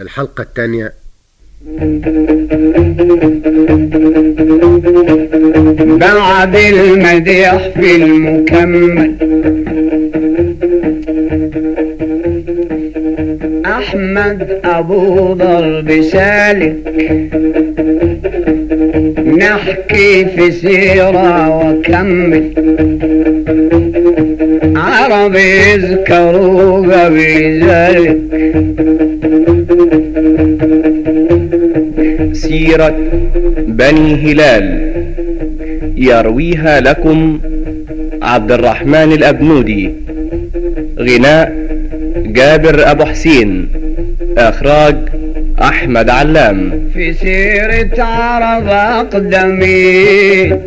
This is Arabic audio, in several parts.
الحلقة الثانية. بعد المديح في المكمل أحمد أبو ضرب سالك. نحكي في سيرة وكمل. عرب يذكروا قبل ذلك سيرة بني هلال. يرويها لكم عبد الرحمن الأبنودي. غناء جابر أبو حسين. إخراج أحمد علام. في سيرة عرب أقدمين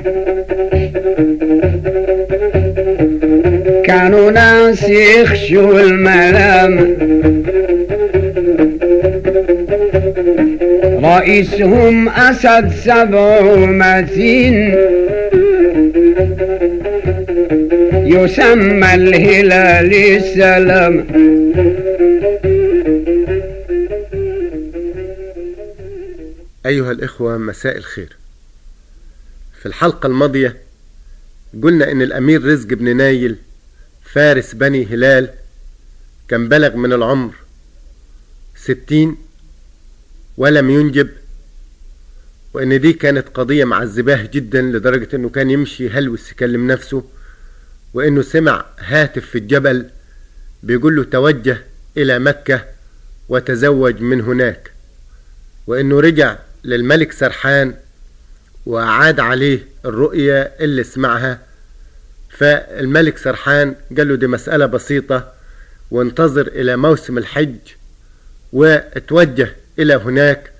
كانوا ناس يخشوا الملام. رئيسهم أسد سبع متين يسمى الهلال السلام. أيها الإخوة مساء الخير. في الحلقة الماضية قلنا إن الأمير رزق بن نايل فارس بني هلال كان بلغ من العمر ستين ولم ينجب وإن دي كانت قضية معذباه جدا لدرجة إنه كان يمشي هلوس يكلم نفسه وإنه سمع هاتف في الجبل بيقول له توجه إلى مكة وتزوج من هناك وإنه رجع للملك سرحان وأعاد عليه الرؤية اللي سمعها. فالملك سرحان قال له دي مسألة بسيطة وانتظر إلى موسم الحج واتوجه إلى هناك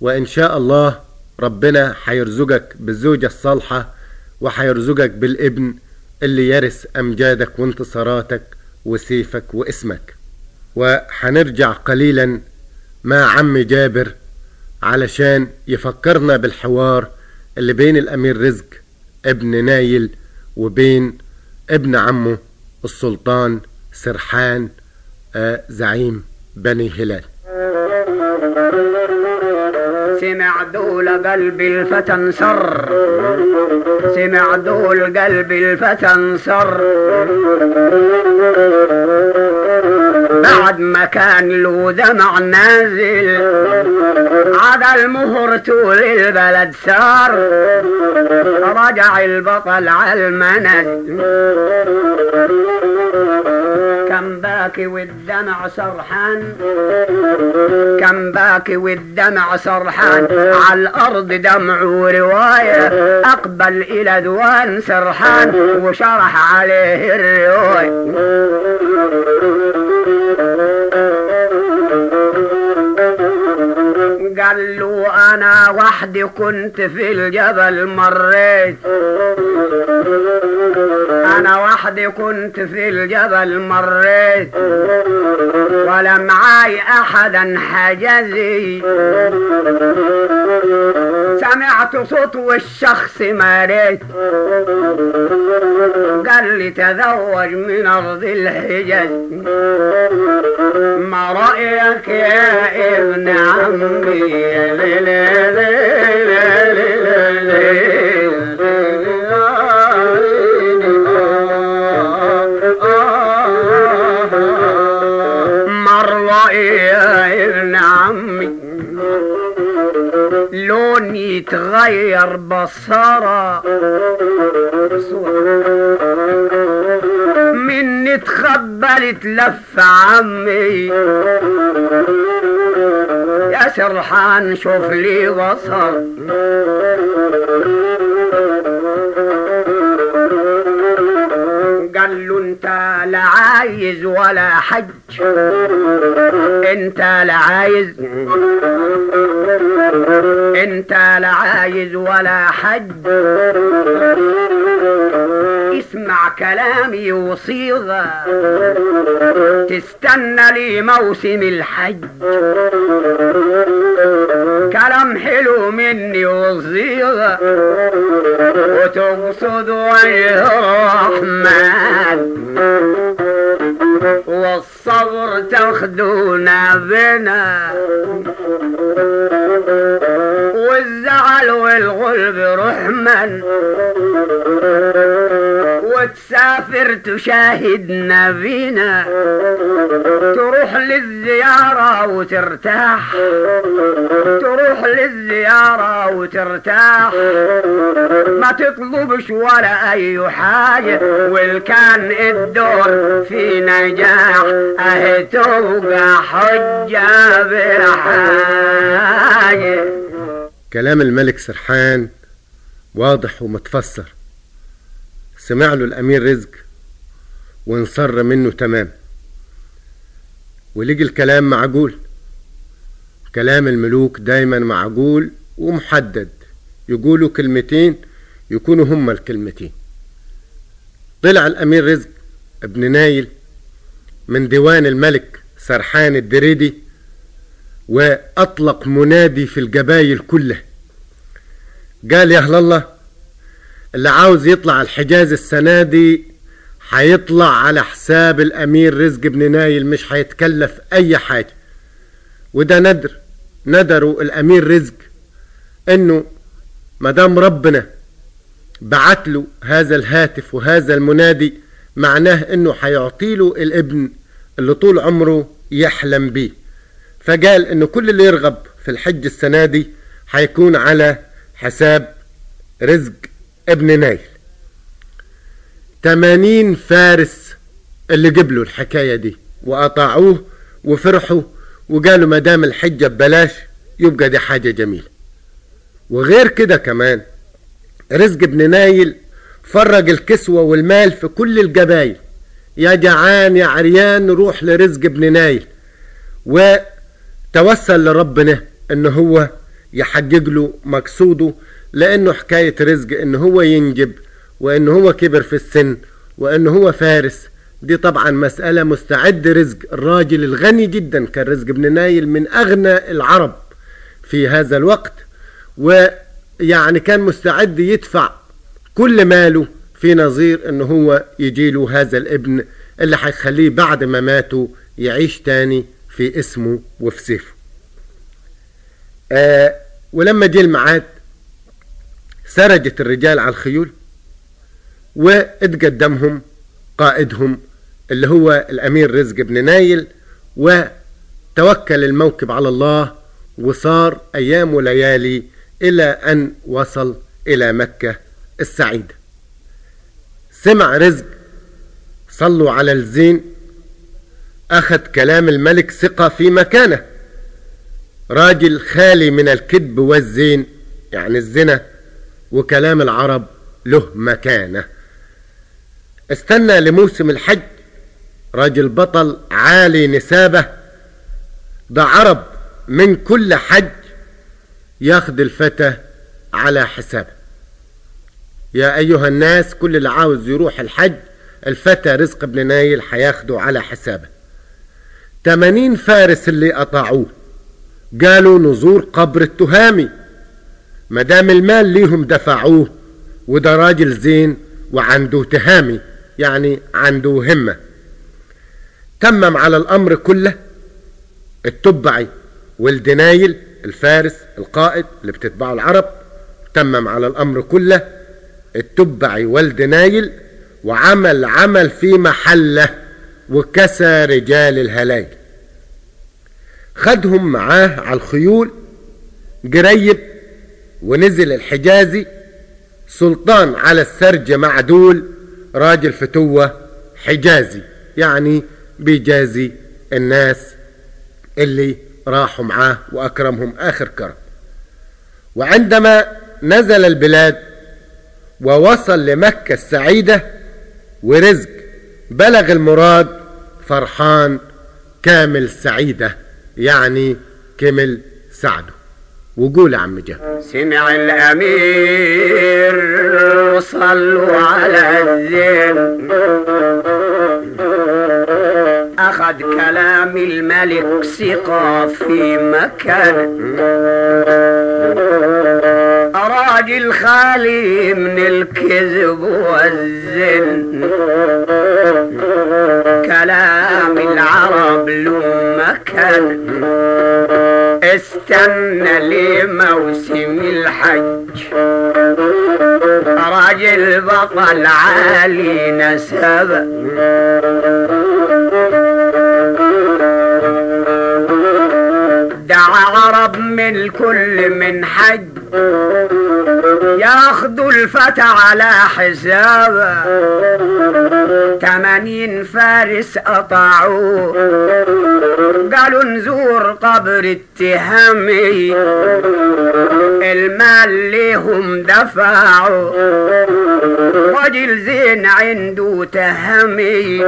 وإن شاء الله ربنا هيرزقك بالزوجة الصالحة وهيرزقك بالابن اللي يرث أمجادك وانتصاراتك وسيفك واسمك. وهنرجع قليلا مع عم جابر علشان يفكرنا بالحوار اللي بين الأمير رزق ابن نايل وبين ابن عمه السلطان سرحان آه زعيم بني هلال. سمع دول قلب الفتى انصر سمع دول قلب الفتى انصر بعد ما كان له دمع نازل عاد المهر طول البلد سار. رجع البطل على المنازل كم باكي والدمع سرحان. كم باكي والدمع سرحان. على الأرض دمع ورواية أقبل إلى دوان سرحان وشرح عليه الرواية. له أنا وحدي كنت في الجبل مريت. أنا وحدي كنت في الجبل مريت. ولا معاي أحدا حجزي. سمعت صوت والشخص مريت. قال لي تزوج من أرض الحجاز ما رأيك يا ابن عمي؟ يتغير بصرة. مني تخبلت لف عمي. سرحان شوف لي بصر قال له انت لا عايز ولا حج. انت لا عايز. انت لا عايز ولا حج. اسمع كلامي وصيغة. تستنى لي موسم الحج. كلام حلو مني وصيغة. وتقصد وجه وتسافر تشاهدنا بينا تروح للزيارة وترتاح. تروح للزيارة وترتاح. ما تطلبش ولا أي حاجة والكان الدور في نجاح أهي تبقى حجة بحاجة. كلام الملك سرحان واضح ومتفسر. سمع له الأمير رزق. وانصر منه تمام. ولقي الكلام معقول كلام الملوك دايما معقول ومحدد. يقولوا كلمتين يكونوا هما الكلمتين. طلع الأمير رزق ابن نايل من ديوان الملك سرحان الدريدي وأطلق منادي في القبايل كلها قال يا الله اللي عاوز يطلع الحجاز السنة دي هيطلع على حساب الأمير رزق بن نايل مش هيتكلف أي حاجة. وده ندر ندروا الأمير رزق إنه مدام ربنا بعت له هذا الهاتف وهذا المنادي معناه إنه هيعطيله الابن اللي طول عمره يحلم بيه. فقال إنه كل اللي يرغب في الحج السنة دي هيكون على حساب رزق ابن نايل. تمانين فارس اللي قبلوا الحكاية دي وأطاعوه وفرحوا وقالوا ما دام الحجة ببلاش يبقى دي حاجة جميلة. وغير كده كمان رزق ابن نايل فرج الكسوة والمال في كل القبايل. يا جعان يا عريان روح لرزق ابن نايل. وتوسل لربنا إن هو يحقق له مقصوده لأنه حكاية رزق إن هو ينجب وإن هو كبر في السن وإن هو فارس دي طبعا مسألة مستعد رزق الراجل الغني جدا كان رزق ابن نايل من أغنى العرب في هذا الوقت ويعني كان مستعد يدفع كل ماله في نظير إن هو يجيله هذا الابن اللي هيخليه بعد ما ماتوا يعيش تاني في اسمه وفي سيفه. آه ولما جه الميعاد سرجت الرجال على الخيول. واتقدمهم قائدهم اللي هو الأمير رزق بن نايل وتوكل الموكب على الله وصار أيام وليالي إلى أن وصل إلى مكة السعيده سمع رزق صلوا على الزين أخذ كلام الملك ثقة في مكانه. راجل خالي من الكذب والزين يعني الزنا وكلام العرب له مكانة. استنى لموسم الحج راجل بطل عالي نسابه ده عرب من كل حج ياخد الفتى على حسابه. يا أيها الناس كل اللي عاوز يروح الحج الفتى رزق بن نايل هياخده على حسابه. تمانين فارس اللي أطاعوه قالوا نزور قبر التهامي. مدام المال ليهم دفعوه وده راجل زين وعنده تهامي. يعني عنده همة. تمم على الأمر كله التبعي والدنايل الفارس القائد اللي بتتبعه العرب. تمم على الأمر كله التبعي والدنايل وعمل عمل في محله وكسى رجال الهلايل خدهم معاه على الخيول قريب ونزل الحجازي سلطان على السرج معدول راجل فتوة حجازي يعني بيجازي الناس اللي راحوا معاه وأكرمهم آخر كرم. وعندما نزل البلاد ووصل لمكة السعيدة ورزق بلغ المراد فرحان كامل سعيدة يعني كمل سعده. وقول عم جهل. سمع الأمير صلوا على الزين أخذ كلام الملك ثقة في مكان. راجل خالي من الكذب والزن. كلام قبل مكان استنى لموسم الحج. راجل بطل عالي نسبه عرب من كل من حج ياخدوا الفتى على حسابه تمانين فارس قطعوه قالوا نزور قبر التهامي المال ليهم دفعوا. رجل زين عنده تهمي.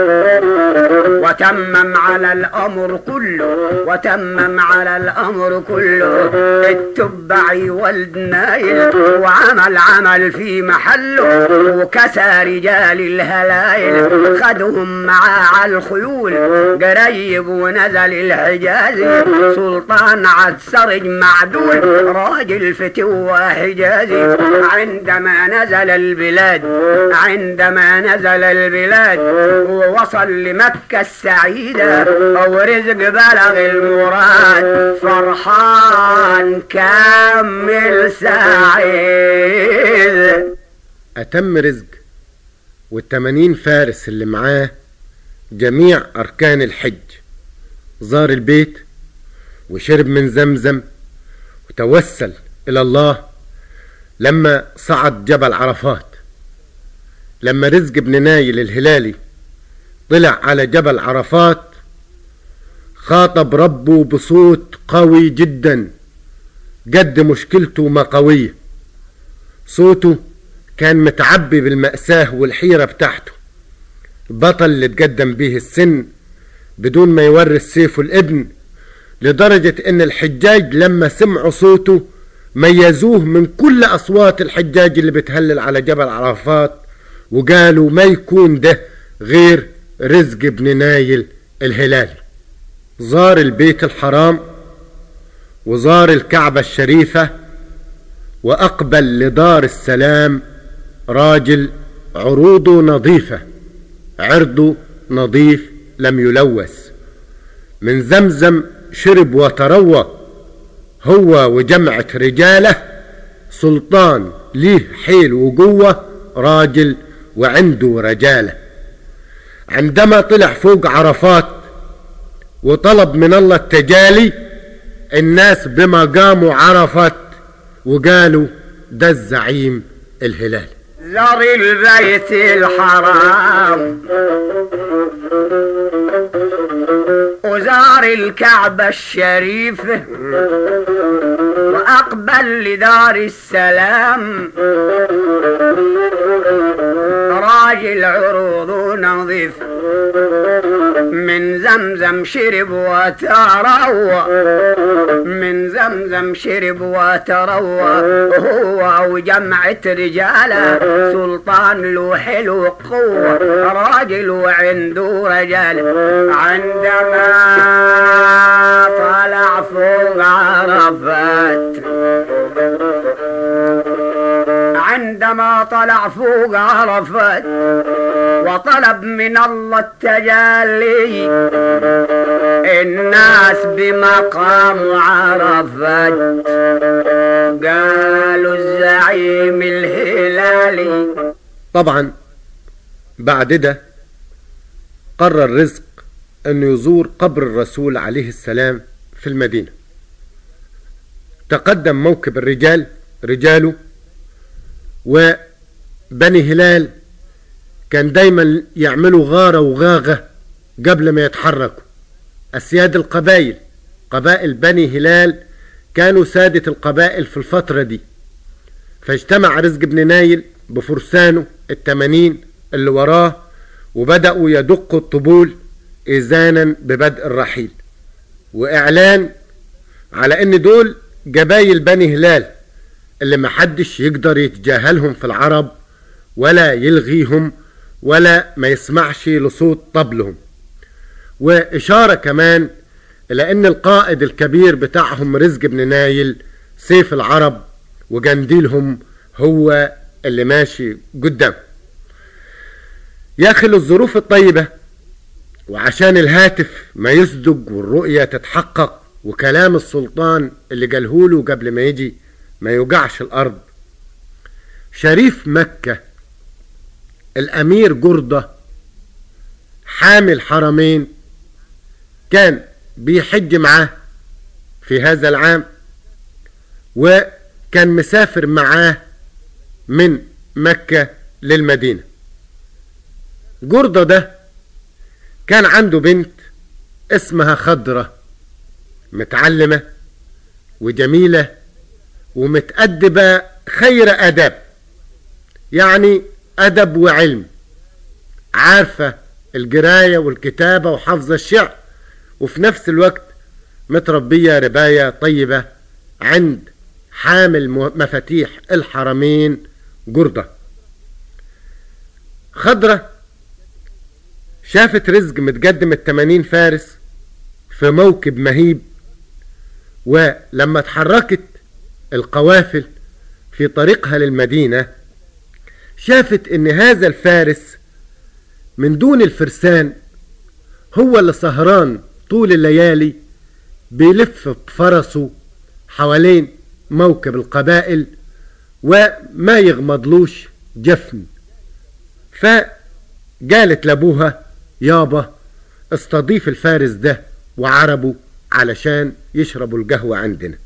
وتمم على الأمر كله. وتمم على الأمر كله. التبع ولد نايل. وعمل عمل في محله. وكسى رجال الهلايل خدهم معاه على الخيول. قريب ونزل الحجازي سلطان عد سرج معدول. راجل فتوى حجازي عندما نزل البلاد عندما نزل البلاد ووصل لمكة السعيدة ورزق بلغ المراد فرحان كامل سعيد. أتم رزق والتمانين فارس اللي معاه جميع أركان الحج زار البيت وشرب من زمزم وتوسل إلى الله. لما صعد جبل عرفات لما رزق بن نايل الهلالي طلع على جبل عرفات خاطب ربه بصوت قوي جدا قد مشكلته ما قوية. صوته كان متعبي بالمأساة والحيرة بتاعته. البطل اللي تقدم به السن بدون ما يورث سيفه الابن لدرجة إن الحجاج لما سمعوا صوته ميزوه من كل أصوات الحجاج اللي بتهلل على جبل عرفات وقالوا ما يكون ده غير رزق بن نايل الهلالي زار البيت الحرام وزار الكعبة الشريفة وأقبل لدار السلام راجل عروضه نظيفة عرضه نظيف لم يلوث. من زمزم شرب وتروى هو وجمعة رجاله سلطان ليه حيل وقوة راجل وعنده رجالة. عندما طلع فوق عرفات وطلب من الله التجالي الناس بما قاموا عرفت وقالوا ده الزعيم الهلال. زار البيت الحرام. وزار الكعبة الشريفة وأقبل لدار السلام. راجل عروض نظيف. من زمزم شرب وتروى. من زمزم شرب وتروى. هو وجمعة رجاله. سلطان له حلو قوة راجل وعنده رجال. عندما عرفات عندما طلع فوق عرفات وطلب من الله التجلي الناس بمقام عرفات. قالوا الزعيم الهلالي طبعا بعد ده قرر رزق انه يزور قبر الرسول عليه السلام في المدينة. تقدم موكب الرجال رجاله وبني هلال كان دايما يعملوا غارة وغاغة قبل ما يتحركوا. أسياد القبائل قبائل بني هلال كانوا سادة القبائل في الفترة دي. فاجتمع رزق بن نايل بفرسانه التمانين اللي وراه وبدأوا يدقوا الطبول إذانا ببدء الرحيل. وإعلان على إن دول جبايل بني هلال اللي محدش يقدر يتجاهلهم في العرب ولا يلغيهم ولا ما يسمعش لصوت طبلهم. وإشارة كمان إلى أن القائد الكبير بتاعهم رزق بن نايل سيف العرب وجنديلهم هو اللي ماشي قدام. يا أخي الظروف الطيبة وعشان الهاتف ما يصدق والرؤية تتحقق وكلام السلطان اللي قالهوله قبل ما يجي ما يوجعش الأرض. شريف مكة الأمير جردة حامل حرمين كان بيحج معاه في هذا العام وكان مسافر معاه من مكة للمدينة. جردة ده كان عنده بنت اسمها خضرة. متعلمة وجميلة ومتأدبة خير أدب يعني أدب وعلم عارفة القراية والكتابة وحفظ الشعر وفي نفس الوقت متربية رباية طيبة عند حامل مفاتيح الحرمين جردة. خضرة شافت رزق متقدم التمانين فارس في موكب مهيب ولما اتحركت القوافل في طريقها للمدينة شافت إن هذا الفارس من دون الفرسان هو اللي سهران طول الليالي بيلف بفرسه حوالين موكب القبائل وما يغمضلوش جفن. فقالت لأبوها يابا استضيف الفارس ده وعربه علشان يشربوا القهوة عندنا.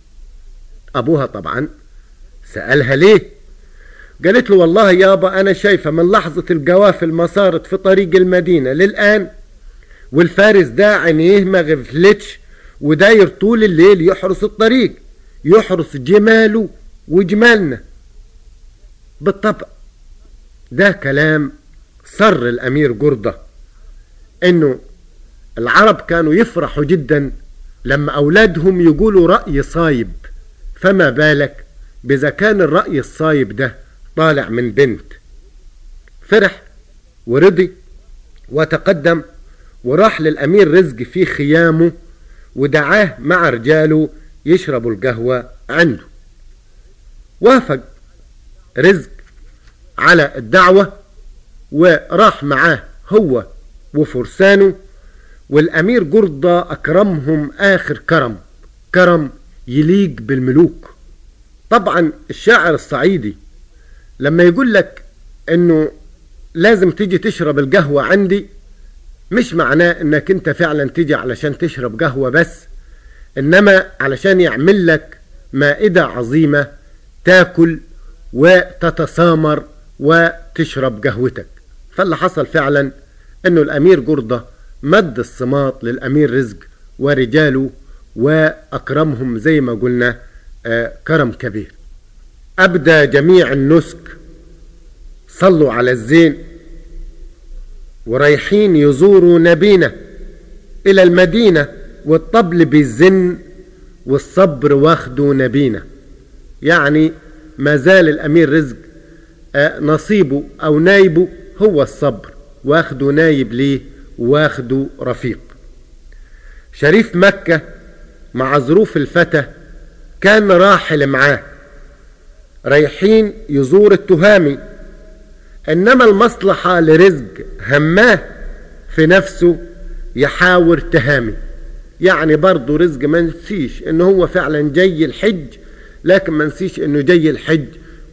أبوها طبعا سألها ليه؟ قالت له والله يابا أنا شايفة من لحظة القوافل ما صارت في طريق المدينة للآن والفارس ده عينيه ما غفلتش وداير طول الليل يحرس الطريق يحرس جماله وجمالنا. بالطبع ده كلام سر الأمير جردة إنه العرب كانوا يفرحوا جدا لما أولادهم يقولوا رأي صايب فما بالك بإذا كان الرأي الصايب ده طالع من بنت. فرح ورضي وتقدم وراح للأمير رزق في خيامه ودعاه مع رجاله يشربوا القهوة عنده. وافق رزق على الدعوة وراح معاه هو وفرسانه والأمير جردة أكرمهم آخر كرم كرم يليق بالملوك. طبعا الشاعر الصعيدي لما يقول لك إنه لازم تيجي تشرب القهوة عندي مش معناه إنك أنت فعلا تيجي علشان تشرب قهوة بس إنما علشان يعمل لك مائدة عظيمة تاكل وتتسامر وتشرب قهوتك. فاللي حصل فعلا إنه الأمير جردة مد الصماط للأمير رزق ورجاله وأكرمهم زي ما قلنا آه كرم كبير. أبدى جميع النسك صلوا على الزين ورايحين يزوروا نبينا إلى المدينة والطبل بيزن والصبر واخده نبينا. يعني ما زال الأمير رزق آه نصيبه أو نايبه هو الصبر واخده نايب ليه؟ واخده رفيق. شريف مكة مع ظروف الفتى كان راحل معاه رايحين يزور التهامي. إنما المصلحة لرزق هماه في نفسه يحاور تهامي. يعني برضه رزق ما نسيش ان هو فعلا جاي الحج لكن ما نسيش إنه جاي الحج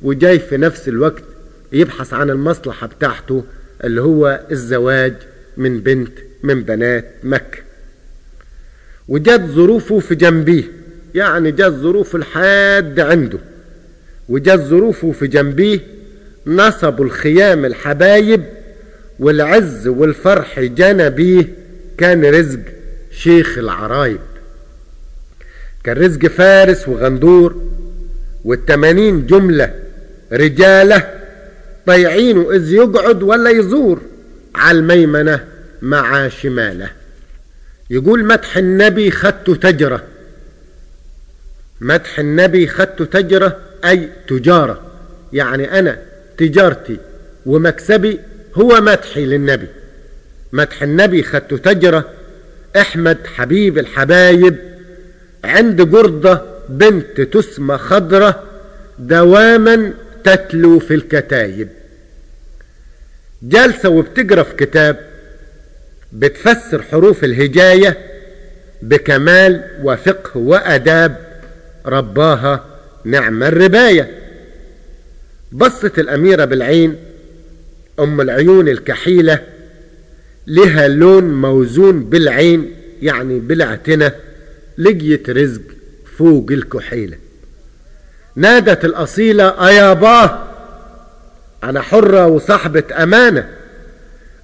وجاي في نفس الوقت يبحث عن المصلحة بتاعته اللي هو الزواج من بنت من بنات مكة. وجت ظروفه في جنبيه يعني جت ظروف الحاد عنده. وجت ظروفه في جنبيه نصبوا الخيام الحبايب والعز والفرح جنى بيه كان رزق شيخ العرايب. كان رزق فارس وغندور والتمانين جملة رجالة طيعينه إذ يقعد ولا يزور. على الميمنة مع شماله. يقول مدح النبي خدت تجرة. مدح النبي خدت تجرة أي تجارة. يعني أنا تجارتي ومكسبي هو مدحي للنبي. مدح النبي خدت تجرة أحمد حبيب الحبايب عند جردة بنت تسمى خضرة دواما تتلو في الكتايب. جالسة وبتقرأ في كتاب بتفسر حروف الهجاية بكمال وفقه وأداب رباها نعم الرباية. بصت الأميرة بالعين أم العيون الكحيلة لها لون موزون بالعين يعني بالأعتنة لقيت رزق فوق الكحيلة. نادت الأصيلة أياباه أنا حرة وصاحبة أمانة.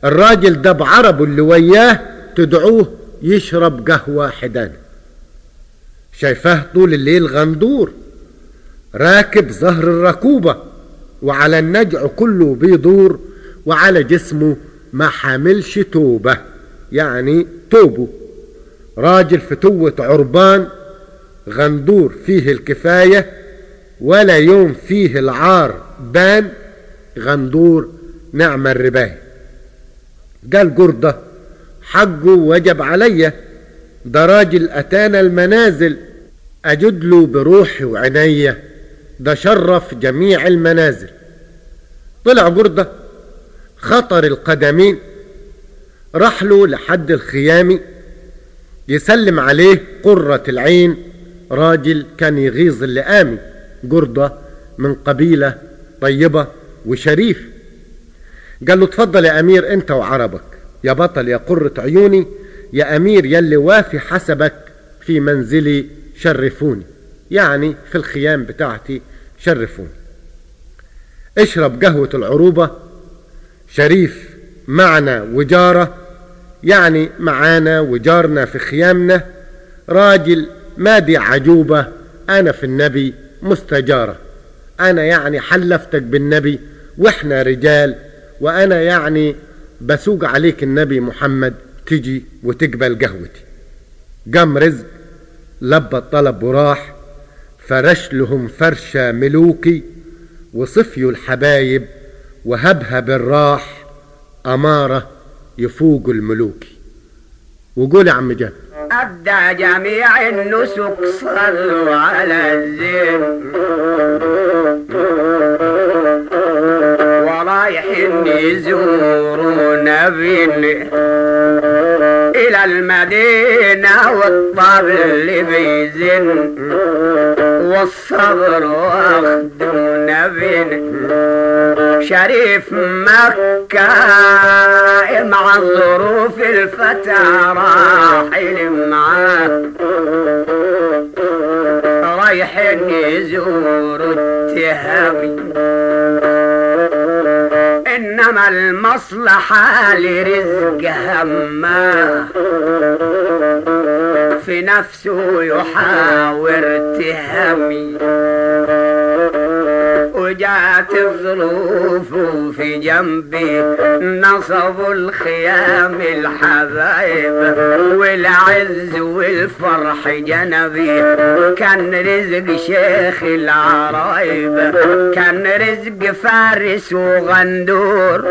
الراجل ده بعربه اللي وياه تدعوه يشرب قهوة حدانة شايفاه طول الليل غندور راكب ظهر الركوبة وعلى النجع كله بيدور وعلى جسمه ما حاملش توبة يعني توبه. راجل فتوة عربان غندور فيه الكفاية ولا يوم فيه العار بان. غندور نعم الرباية قال جردة حقه وجب عليا ده راجل أتانا المنازل أجد له بروحي وعنيا ده شرف جميع المنازل. طلع جردة خطر القدمين راح له لحد الخيامي يسلم عليه قرة العين راجل كان يغيظ اللئامي جردة من قبيلة طيبة وشريف. قال له تفضل يا أمير أنت وعربك. يا بطل يا قرة عيوني. يا أمير يلي وافي حسبك في منزلي شرفوني. يعني في الخيام بتاعتي شرفوني. اشرب قهوة العروبة. شريف معنا وجارة. يعني معانا وجارنا في خيامنا. راجل مادي عجوبة. أنا في النبي مستجارة. أنا يعني حلفتك بالنبي وإحنا رجال وأنا يعني بسوق عليك النبي محمد تجي وتقبل قهوتي. قام رزق لبى الطلب وراح فرش لهم فرشة ملوكي وصفيوا الحبايب وهبها بالراح أمارة يفوق الملوكي. وقول يا عم جاب أبدى جميع النسك صلوا على الزين يزوروا نبينا إلى المدينة والطبل بيزن. والصبر واخدوا نبينا شريف مكة مع ظروف الفتى راحل معاه رايحين يزوروا التهامي إنما المصلحة لرزق هماه في نفسه يحاور تهمي. وجات الظروف في جنبي نصبوا الخيام الحبايب والعز والفرح جنبي كان رزق شيخ العرايب كان رزق فارس وغندور.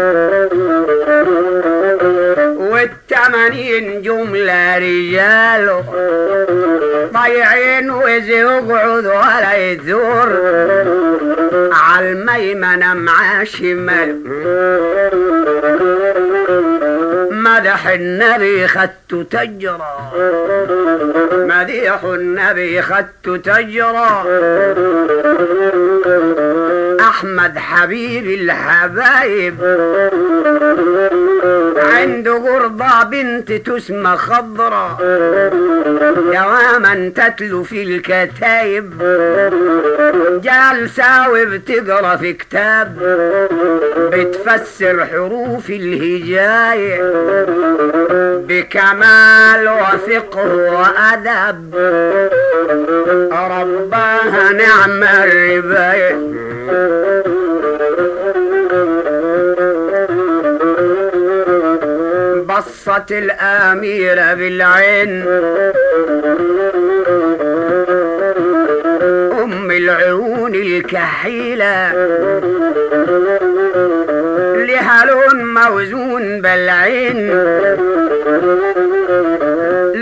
والتمانين جملة رجال. ضيعين وإذ يقعد ولا على الميمنة مع شمال. مدح النبي خدت تجرى مديح النبي خدت تجرى أحمد حبيب الحبايب. عنده قرضة بنت تسمى خضرة دواما تتلو في الكتايب. جالسة وبتقرأ في كتاب. بتفسر حروف الهجاية. بكمال وفقه وأدب. رباها نعم الرباية بصت الأميرة بالعين. أم العيون الكحيلة. لها لون موزون بالعين.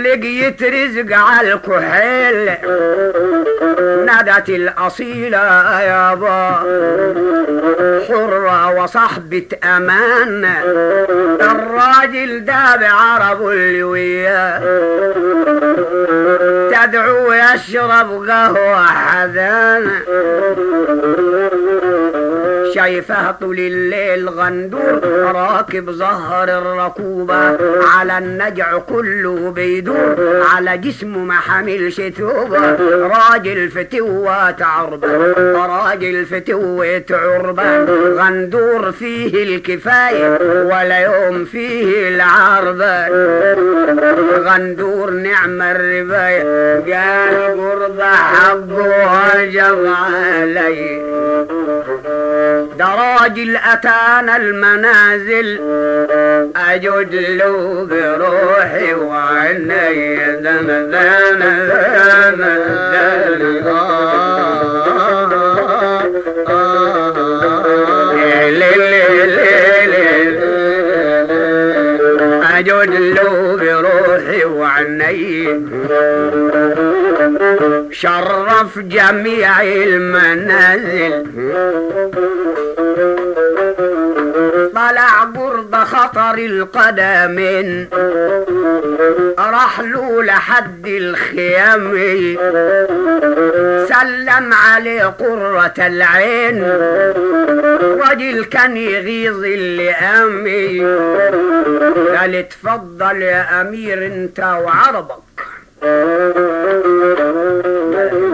لقيت رزق على الكحيل نادت الأصيلة يابا حرة وصحبة أمان. الراجل ده بعرب اللي وياه تدعو يشرب قهوة حذان شايفه طول الليل غندور راكب ظهر الركوبة. على النجع كله بيدور على جسمه ما حملش ثوبة. راجل فتوة عربة راجل فتوة عربة غندور فيه الكفاية ولا يوم فيه العربة غندور نعم الرباية قال قرب حقه وجب علي. ده راجل أتانا المنازل أجد له بروحي وعني دم دم دم دم أجد له بروحي وعني شرف جميع المنازل. طلع قرب خطر القدمين له لحد الخيام سلم عليه قرة العين. رجل كان يغيظ اللي امي قال اتفضل يا أمير انت وعربك. Thank you.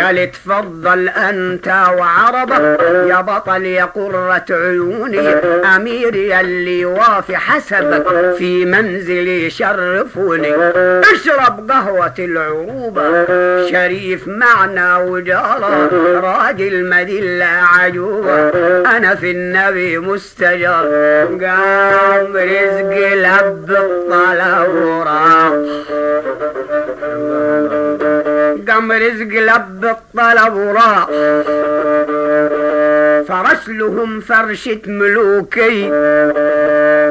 قال اتفضل أنت وعربك يا بطل يا قرة عيوني اميري اللي وافي حسبك في منزلي شرفوني أشرب قهوة العروبة شريف معنا وجارة راجل مدلة عجوبة. أنا في النبي مستجر قام رزق لب وراح قام رزق لب الطلب وراح فرش لهم فرشة ملوكي.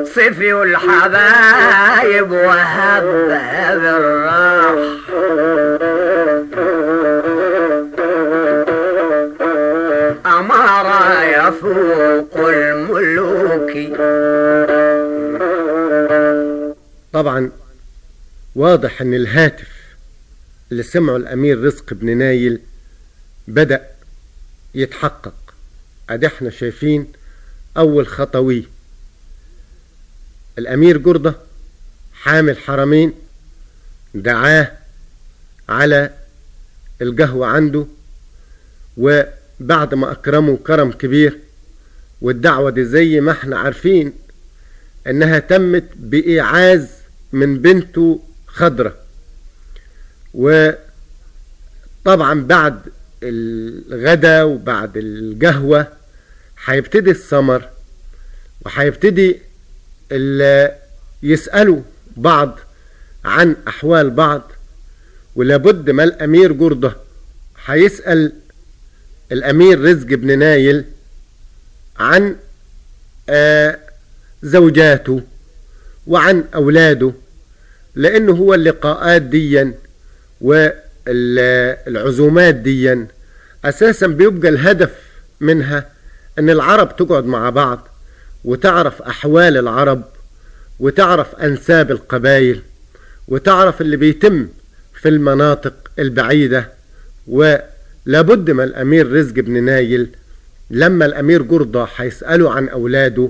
صفي الحبايب وهبها بالراح. أمارة يفوق الملوك. طبعا واضح إن الهاتف اللي سمعه الأمير رزق بن نايل بدأ يتحقق. ادي إحنا شايفين أول خطوي. الأمير جردة حامل حرمين دعاه على القهوة عنده وبعد ما أكرمه كرم كبير والدعوة دي زي ما إحنا عارفين إنها تمت بايعاز من بنته خضرة. وطبعا بعد الغدا وبعد القهوة هيبتدي السمر وهيبتدي يسألوا بعض عن أحوال بعض ولابد ما الأمير جردة هيسأل الأمير رزق بن نايل عن آه زوجاته وعن أولاده لأنه هو اللقاءات ديا. والعزومات ديا. أساسا بيبقى الهدف منها أن العرب تقعد مع بعض وتعرف أحوال العرب وتعرف أنساب القبائل وتعرف اللي بيتم في المناطق البعيدة. ولابد ما الأمير رزق بن نايل. لما الأمير جرضة هيسأله عن أولاده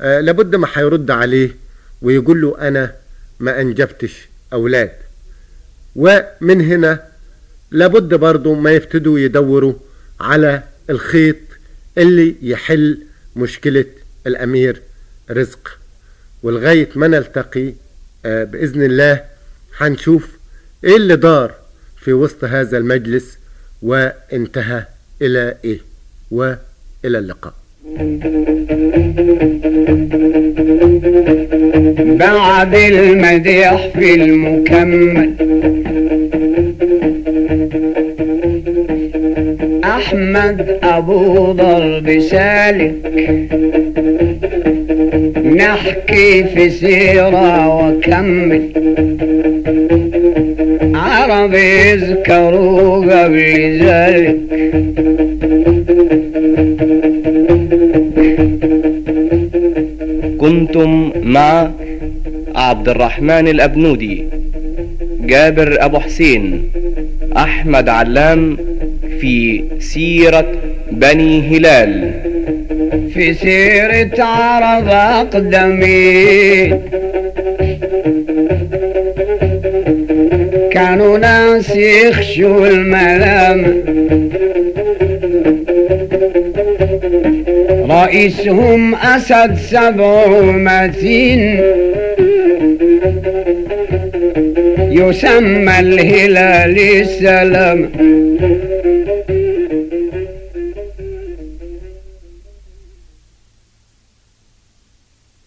آه لابد ما هيرد عليه ويقول له أنا ما أنجبتش أولاد. ومن هنا لابد برضو ما يبتدوا يدوروا على الخيط اللي يحل مشكلة الأمير رزق. ولغاية ما نلتقي آه بإذن الله هنشوف إيه اللي دار في وسط هذا المجلس وانتهى إلى إيه وإلى اللقاء. بعد المديح في المكمل. أحمد أبو ضرب سالك. نحكي في سيرة وكمل. العرب يذكروا قبل ذلك. كنتم مع عبد الرحمن الأبنودي جابر أبو حسين أحمد علام في سيرة بني هلال. في سيرة عرب أقدمين كانوا ناس يخشوا الملام. رئيسهم أسد سبع متين. يسمى الهلال السلام.